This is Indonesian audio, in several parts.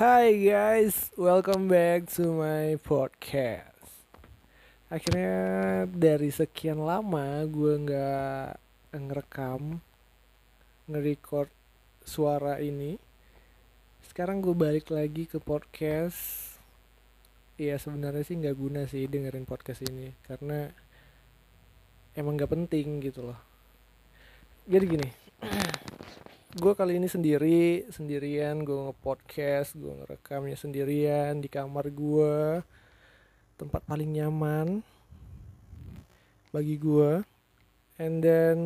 Hi guys, welcome back to my podcast. Akhirnya dari sekian lama gue nggak ngerekam, nge-record suara ini. Sekarang gue balik lagi ke podcast. Iya sebenarnya sih nggak guna sih dengerin podcast ini karena emang nggak penting gitu loh. Jadi gini, gue kali ini sendiri sendirian gue nge-podcast gue ngerekamnya sendirian di kamar gue tempat paling nyaman bagi gue and then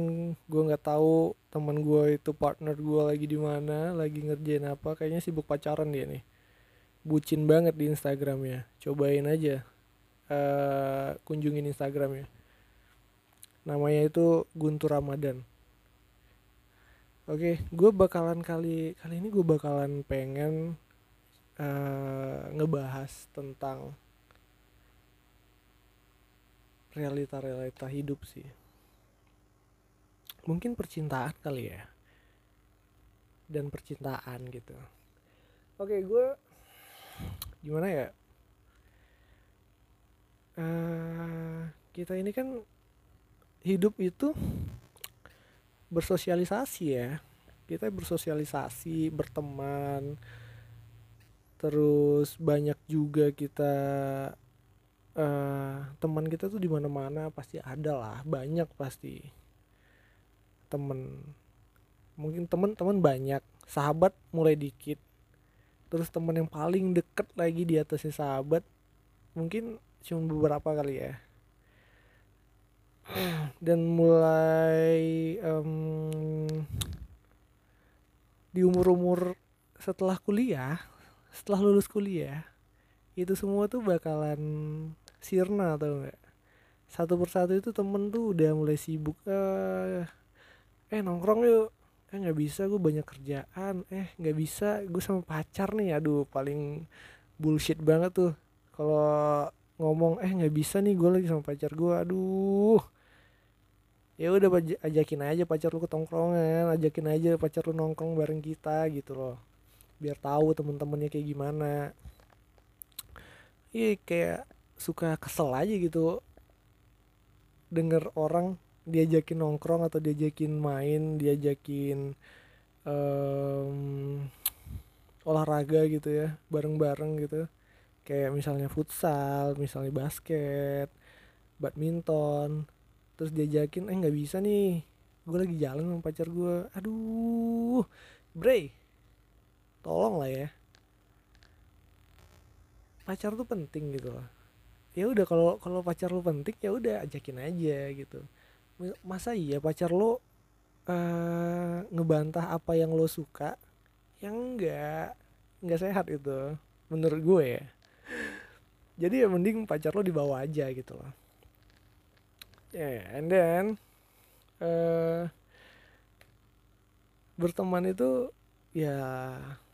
gue nggak tahu teman gue itu partner gue lagi di mana lagi ngerjain apa. Kayaknya sibuk pacaran dia nih. Bucin banget di Instagramnya. Cobain aja uh, kunjungin Instagramnya. Namanya itu Guntur Ramadan Oke, gue bakalan kali kali ini gue bakalan pengen uh, ngebahas tentang realita-realita hidup sih. Mungkin percintaan kali ya. Dan percintaan gitu. Oke, gue gimana ya? Uh, kita ini kan hidup itu bersosialisasi ya. Kita bersosialisasi berteman. Terus banyak juga kita uh, teman kita tuh di mana mana pasti ada lah banyak pasti. Temen. Mungkin teman-teman banyak sahabat mulai dikit. Terus teman yang paling deket lagi di atasnya sahabat mungkin cuma beberapa kali ya dan mulai um, di umur-umur setelah kuliah setelah lulus kuliah itu semua tuh bakalan sirna atau enggak satu persatu itu temen tuh udah mulai sibuk eh eh nongkrong yuk. Eh nggak bisa gue banyak kerjaan. Eh nggak bisa gue sama pacar nih aduh paling bullshit banget tuh. Kalau ngomong eh nggak bisa nih gue lagi sama pacar gue aduh ya udah ajakin aja pacar lu ke tongkrongan ajakin aja pacar lu nongkrong bareng kita gitu loh. Biar tahu temen-temennya kayak gimana. Iya kayak suka kesel aja gitu. Denger orang diajakin nongkrong atau diajakin main diajakin um, olahraga gitu ya bareng-bareng gitu. Kayak misalnya futsal misalnya basket badminton terus diajakin eh nggak bisa nih. Gue lagi jalan sama pacar gue aduh bre. Tolong lah ya. Pacar tuh penting gitu loh. Ya udah kalau kalau pacar lu penting ya udah ajakin aja gitu. Masa iya pacar lo uh, ngebantah apa yang lo suka? Yang enggak enggak sehat itu menurut gue ya. Jadi ya mending pacar lo dibawa aja gitu loh yeah, and then uh, berteman itu ya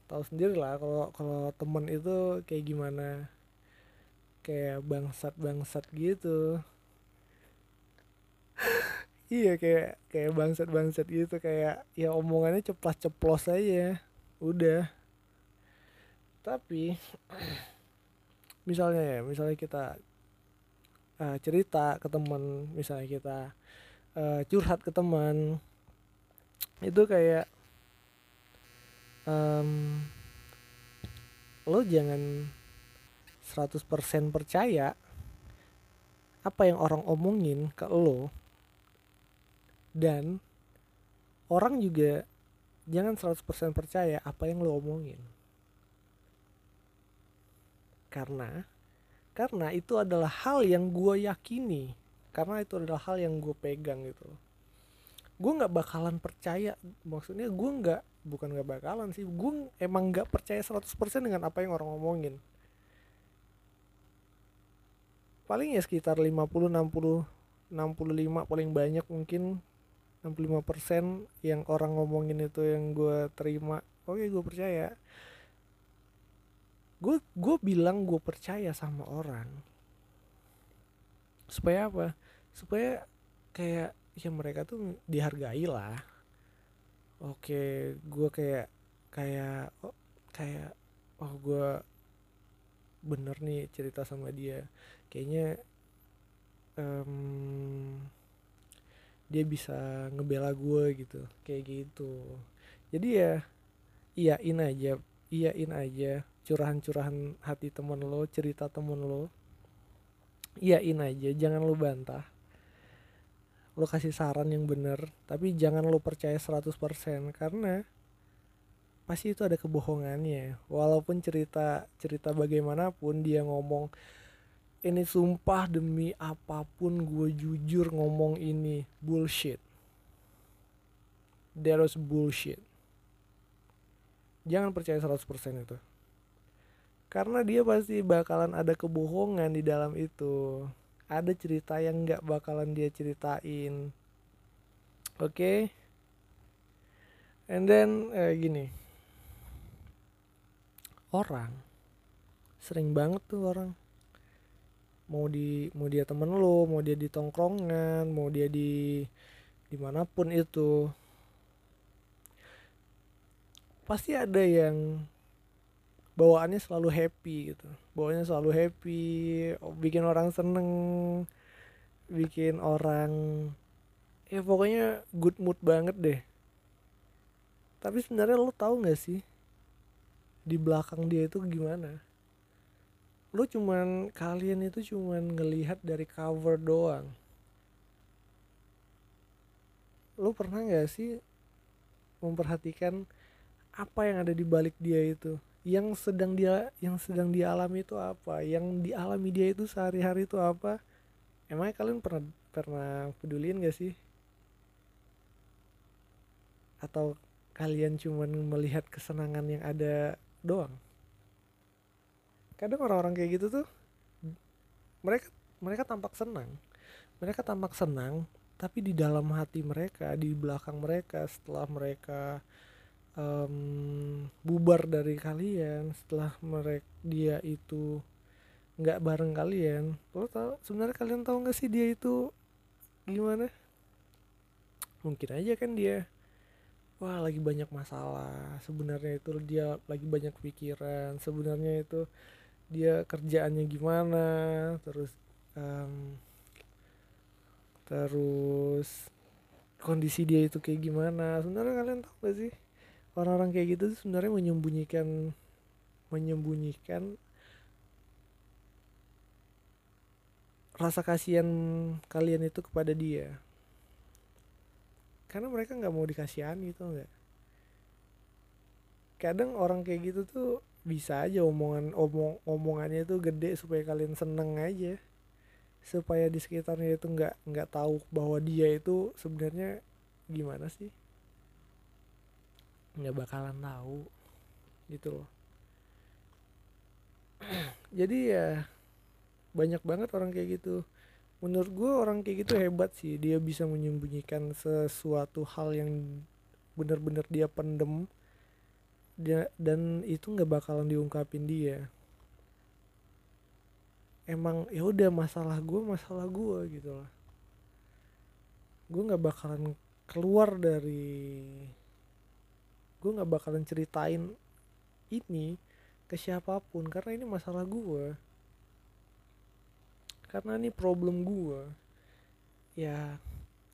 tahu sendiri lah kalau kalau teman itu kayak gimana. Kayak bangsat bangsat gitu. Iya kayak kayak bangsat bangsat gitu kayak ya omongannya ceplas ceplos aja. Udah. Tapi misalnya ya misalnya kita uh, cerita ke teman misalnya kita uh, curhat ke teman itu kayak um, lo jangan 100% percaya apa yang orang omongin ke lo. Dan orang juga jangan 100% percaya apa yang lo omongin. Karena karena itu adalah hal yang gue yakini. Karena itu adalah hal yang gue pegang gitu gue nggak bakalan percaya maksudnya gue nggak bukan nggak bakalan sih gue emang nggak percaya 100% dengan apa yang orang ngomongin paling ya sekitar 50 60 65 paling banyak mungkin 65% yang orang ngomongin itu yang gue terima. Oke gue percaya gue gue bilang gue percaya sama orang. Supaya apa? Supaya kayak ya mereka tuh dihargai lah. Oke gue kayak kayak oh, kayak oh gue bener nih cerita sama dia. Kayaknya um, dia bisa ngebela gue gitu. Kayak gitu. Jadi ya iyain aja iyain aja curahan-curahan hati temen lo cerita temen lo iyain aja jangan lo bantah. Lo kasih saran yang bener tapi jangan lo percaya 100% karena pasti itu ada kebohongannya. Walaupun cerita cerita bagaimanapun dia ngomong ini sumpah demi apa pun gue jujur ngomong ini bullshit. There was bullshit. Jangan percaya 100% itu karena dia pasti bakalan ada kebohongan di dalam itu. Ada cerita yang nggak bakalan dia ceritain. Oke? Okay? and then eh, gini. Orang. Sering banget tuh orang. Mau di mau dia temen lo mau dia di tongkrongan mau dia di di mana pun itu. Pasti ada yang bawaannya selalu happy gitu. Bawaannya selalu happy bikin orang seneng bikin orang ya pokoknya good mood banget deh. Tapi sebenarnya lo tahu nggak sih di belakang dia itu gimana? Lo cuman kalian itu cuman ngelihat dari cover doang. Lo pernah nggak sih memperhatikan apa yang ada di balik dia itu yang sedang dia yang sedang dialami itu apa? Yang dialami dia itu sehari-hari itu apa? Emangnya kalian pernah pernah pedulin gak sih? Atau kalian cuman melihat kesenangan yang ada doang? Kadang orang-orang kayak gitu tuh mereka mereka tampak senang. Mereka tampak senang tapi di dalam hati mereka di belakang mereka setelah mereka um, bubar dari kalian setelah mereka dia itu nggak bareng kalian. Lo tau sebenarnya kalian tahu nggak sih dia itu gimana? Mungkin aja kan dia wah lagi banyak masalah. Sebenarnya itu dia lagi banyak pikiran. Sebenarnya itu dia kerjaannya gimana? Terus um, terus kondisi dia itu kayak gimana? Sebenarnya kalian tahu gak sih orang-orang kayak gitu sebenarnya menyembunyikan menyembunyikan rasa kasihan kalian itu kepada dia. Karena mereka nggak mau dikasihani gitu nggak? Kadang orang kayak gitu tuh bisa aja omongan omong omongannya tuh gede supaya kalian seneng aja. Supaya di sekitarnya itu nggak nggak tahu bahwa dia itu sebenarnya gimana sih nggak bakalan tahu gitu loh. Jadi ya banyak banget orang kayak gitu. Menurut gue orang kayak gitu hebat sih. Dia bisa menyembunyikan sesuatu hal yang benar-benar dia pendem. Dia dan itu nggak bakalan diungkapin dia. Emang ya udah masalah gue masalah gue gitu lah. Gue nggak bakalan keluar dari gue nggak bakalan ceritain ini ke siapa pun karena ini masalah gue karena ini problem gue ya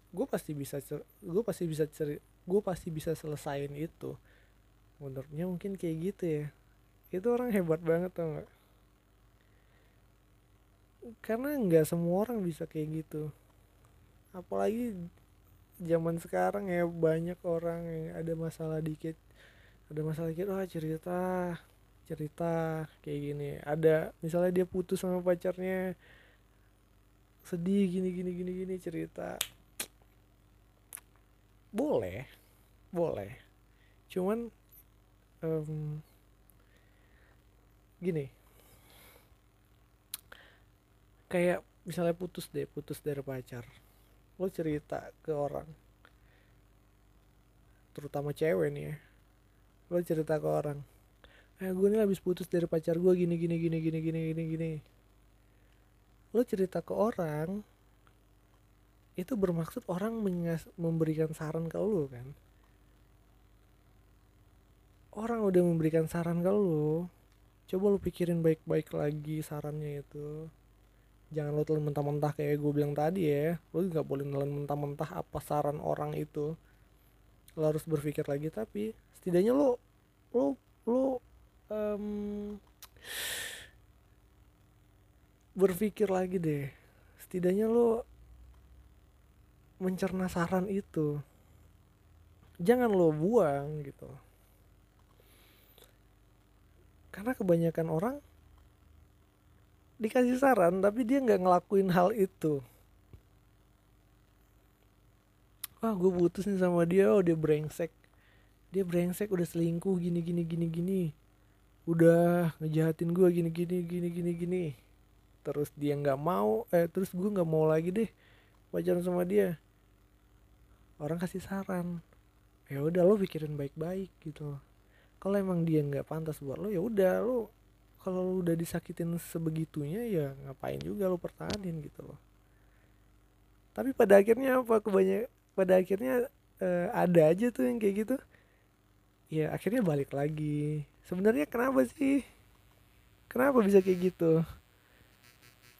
gue pasti bisa gue pasti bisa ceri gue pasti bisa selesain itu. Menurutnya mungkin kayak gitu ya. Itu orang hebat banget tau gak karena nggak semua orang bisa kayak gitu. Apalagi zaman sekarang ya banyak orang yang ada masalah dikit. Ada masalah dikit wah cerita cerita kayak gini. Ada misalnya dia putus sama pacarnya sedih gini gini gini gini cerita. Boleh boleh. Cuman um, gini. Kayak misalnya putus deh putus dari pacar lo cerita ke orang. Terutama cewek nih ya. Lo cerita ke orang. Eh gue nih habis putus dari pacar gue gini gini gini gini gini gini gini. Lo cerita ke orang itu bermaksud orang mengas memberikan saran ke lo kan? Orang udah memberikan saran ke lo coba lu pikirin baik-baik lagi sarannya itu jangan lo telan mentah-mentah kayak gue bilang tadi ya. Lo nggak boleh telan mentah-mentah apa saran orang itu. Lo harus berpikir lagi tapi setidaknya lo lo lo um, berpikir lagi deh. Setidaknya lo mencerna saran itu. Jangan lo buang gitu. Karena kebanyakan orang dikasih saran tapi dia nggak ngelakuin hal itu. Wah gue putus nih sama dia oh dia brengsek. Dia brengsek udah selingkuh gini gini gini gini. Udah ngejahatin gue gini gini gini gini gini. Terus dia nggak mau eh terus gue nggak mau lagi deh pacaran sama dia. Orang kasih saran. Ya udah lo pikirin baik-baik gitu. Kalau emang dia nggak pantas buat lo ya udah lo kalau lu udah disakitin sebegitunya ya ngapain juga lu pertahanin gitu loh. Tapi pada akhirnya apa? Kebanyak pada akhirnya uh, ada aja tuh yang kayak gitu. Ya akhirnya balik lagi. Sebenarnya kenapa sih? Kenapa bisa kayak gitu?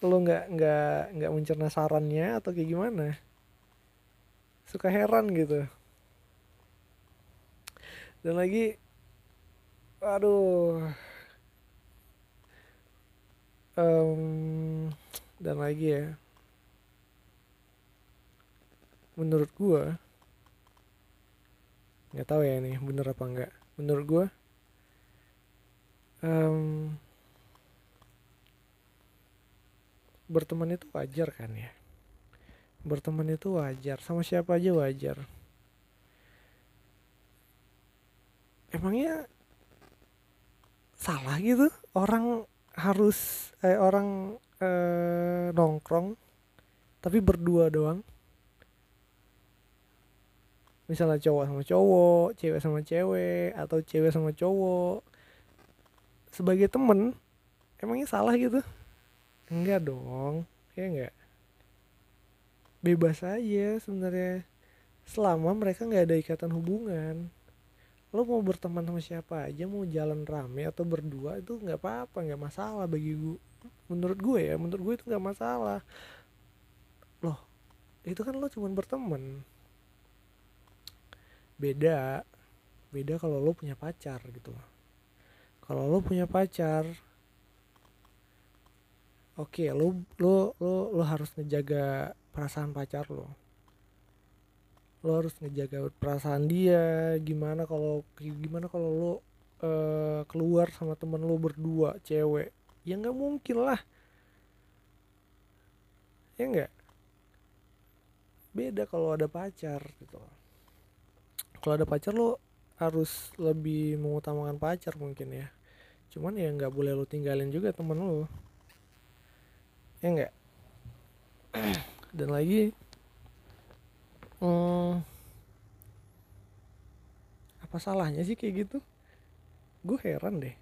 Lo nggak nggak nggak mencerna sarannya atau kayak gimana? Suka heran gitu. Dan lagi aduh um, dan lagi ya. Menurut gua nggak tahu ya ini bener apa enggak menurut gua um, berteman itu wajar kan ya? Berteman itu wajar. Sama siapa aja wajar. Emangnya salah gitu? Orang harus eh, orang eh, nongkrong tapi berdua doang. Misalnya cowok sama cowok cewek sama cewek atau cewek sama cowok. Sebagai temen emangnya salah gitu? Enggak dong ya enggak? Bebas aja sebenarnya. Selama mereka nggak ada ikatan hubungan lo mau berteman sama siapa aja mau jalan rame atau berdua itu nggak apa-apa nggak masalah bagi gue menurut gue ya menurut gue itu nggak masalah. Loh itu kan lo cuma berteman. Beda beda kalau lo punya pacar gitu. Kalau lo punya pacar oke okay, lo lo lo lo harus ngejaga perasaan pacar lo lo harus ngejaga perasaan dia gimana kalau gimana kalau lo uh, keluar sama temen lo berdua cewek? Ya nggak mungkin lah. Ya nggak? Beda kalau ada pacar gitu. Kalau ada pacar lo harus lebih mengutamakan pacar mungkin ya. Cuman ya nggak boleh lo tinggalin juga temen lo. Ya nggak? Dan lagi apa salahnya sih kayak gitu. Gue heran deh.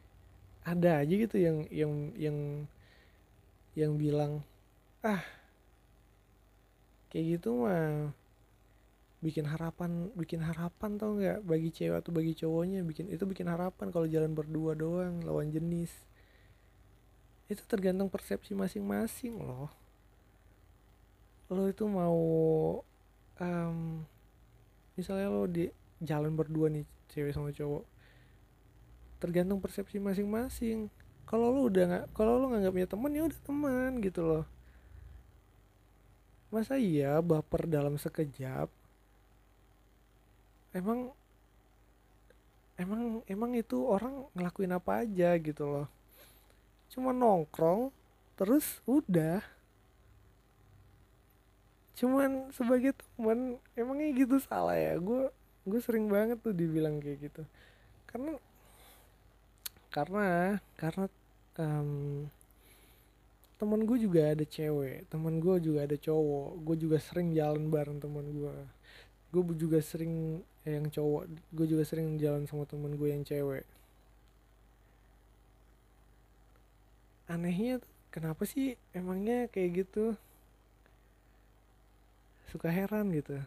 Ada aja gitu yang yang yang yang bilang ah kayak gitu mah bikin harapan bikin harapan tau nggak? Bagi cewek atau bagi cowoknya bikin itu bikin harapan kalau jalan berdua doang lawan jenis. Itu tergantung persepsi masing-masing loh. Lo itu mau um, misalnya lo di jalan berdua nih cewek sama cowok. Tergantung persepsi masing-masing. Kalau lo udah nggak kalau lo nggak punya teman ya udah teman gitu loh. Masa iya baper dalam sekejap? Emang emang emang itu orang ngelakuin apa aja gitu loh. Cuma nongkrong terus udah. Cuman sebagai teman emangnya gitu salah ya? Gue gue sering banget tuh dibilang kayak gitu. Karena karena karena um, temen gue juga ada cewek temen gue juga ada cowok gue juga sering jalan bareng temen gue gue juga sering eh, yang cowok gue juga sering jalan sama temen gue yang cewek. Anehnya kenapa sih emangnya kayak gitu? Suka heran gitu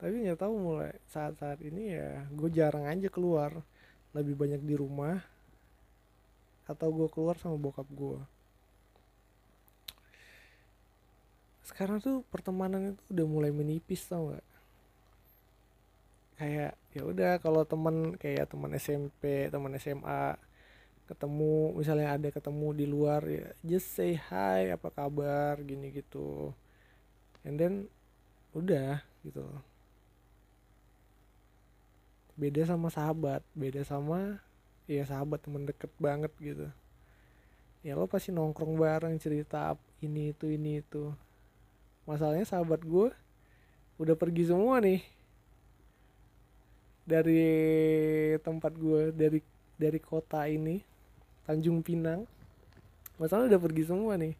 tapi nggak tahu mulai saat-saat ini ya gue jarang aja keluar. Lebih banyak di rumah atau gue keluar sama bokap gue. Sekarang tuh pertemanan itu udah mulai menipis tau gak kayak ya udah kalau teman kayak teman SMP teman SMA ketemu misalnya ada ketemu di luar ya just say hi apa kabar gini gitu. And then udah gitu beda sama sahabat beda sama ya sahabat teman deket banget gitu. Ya lo pasti nongkrong bareng cerita ini itu ini itu. Masalahnya sahabat gue udah pergi semua nih. Dari tempat gue dari dari kota ini Tanjung Pinang. Masalahnya udah pergi semua nih.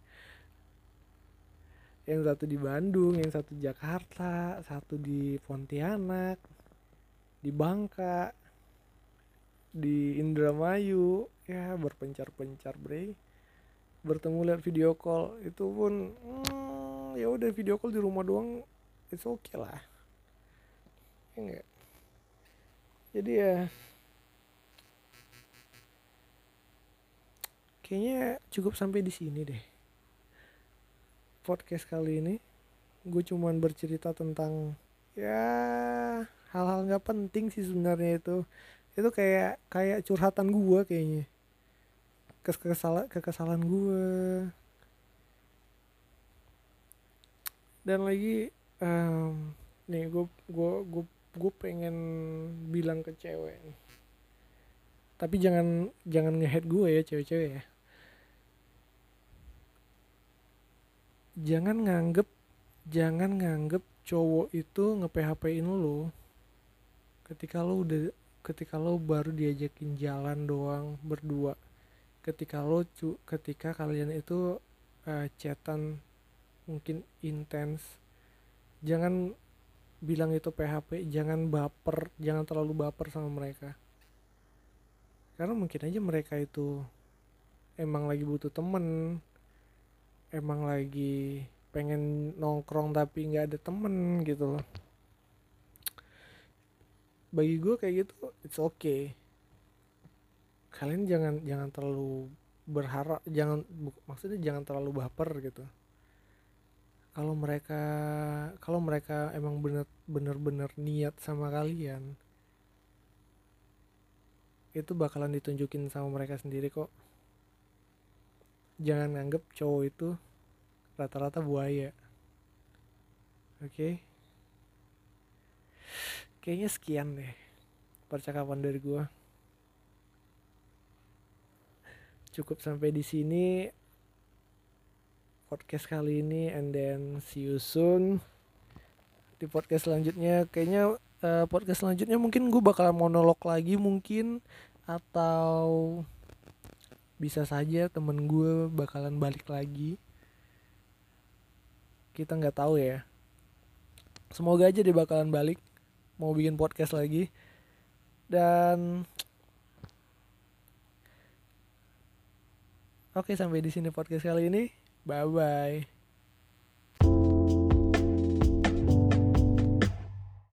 Yang satu di Bandung yang satu Jakarta satu di Pontianak di Bangka di Indramayu ya berpencar-pencar bre. Bertemu lihat video call itu pun hmm, ya udah video call di rumah doang it's okay lah. Ya enggak jadi ya kayaknya cukup sampai di sini deh. Podcast kali ini gue cuman bercerita tentang ya hal-hal nggak penting sih sebenarnya itu. Itu kayak kayak curhatan gue kayaknya. Kekesalan kekesalan gue dan lagi um, nih gue gue gue gue pengen bilang ke cewek tapi jangan jangan ngehead gue ya cewek-cewek ya. Jangan nganggep jangan nganggep cowok itu nge PHP-in lo ketika lo udah ketika lo baru diajakin jalan doang berdua ketika lo cu ketika kalian itu uh, chatan mungkin intens jangan bilang itu PHP jangan baper jangan terlalu baper sama mereka. Karena mungkin aja mereka itu emang lagi butuh temen emang lagi pengen nongkrong tapi nggak ada temen gitu loh bagi gue kayak gitu it's okay. Kalian jangan jangan terlalu berharap jangan maksudnya jangan terlalu baper gitu. Kalau mereka kalau mereka emang bener bener bener niat sama kalian itu bakalan ditunjukin sama mereka sendiri kok. Jangan anggap cowok itu rata-rata buaya. Oke? okay? Kayaknya sekian deh percakapan dari gua. Cukup sampai di sini podcast kali ini and then see you soon di podcast selanjutnya. Kayaknya uh, podcast selanjutnya mungkin gue bakalan monolog lagi mungkin atau bisa saja temen gue bakalan balik lagi. Kita nggak tahu ya. Semoga aja dia bakalan balik mau bikin podcast lagi dan Oke sampai di sini podcast kali ini. Bye bye.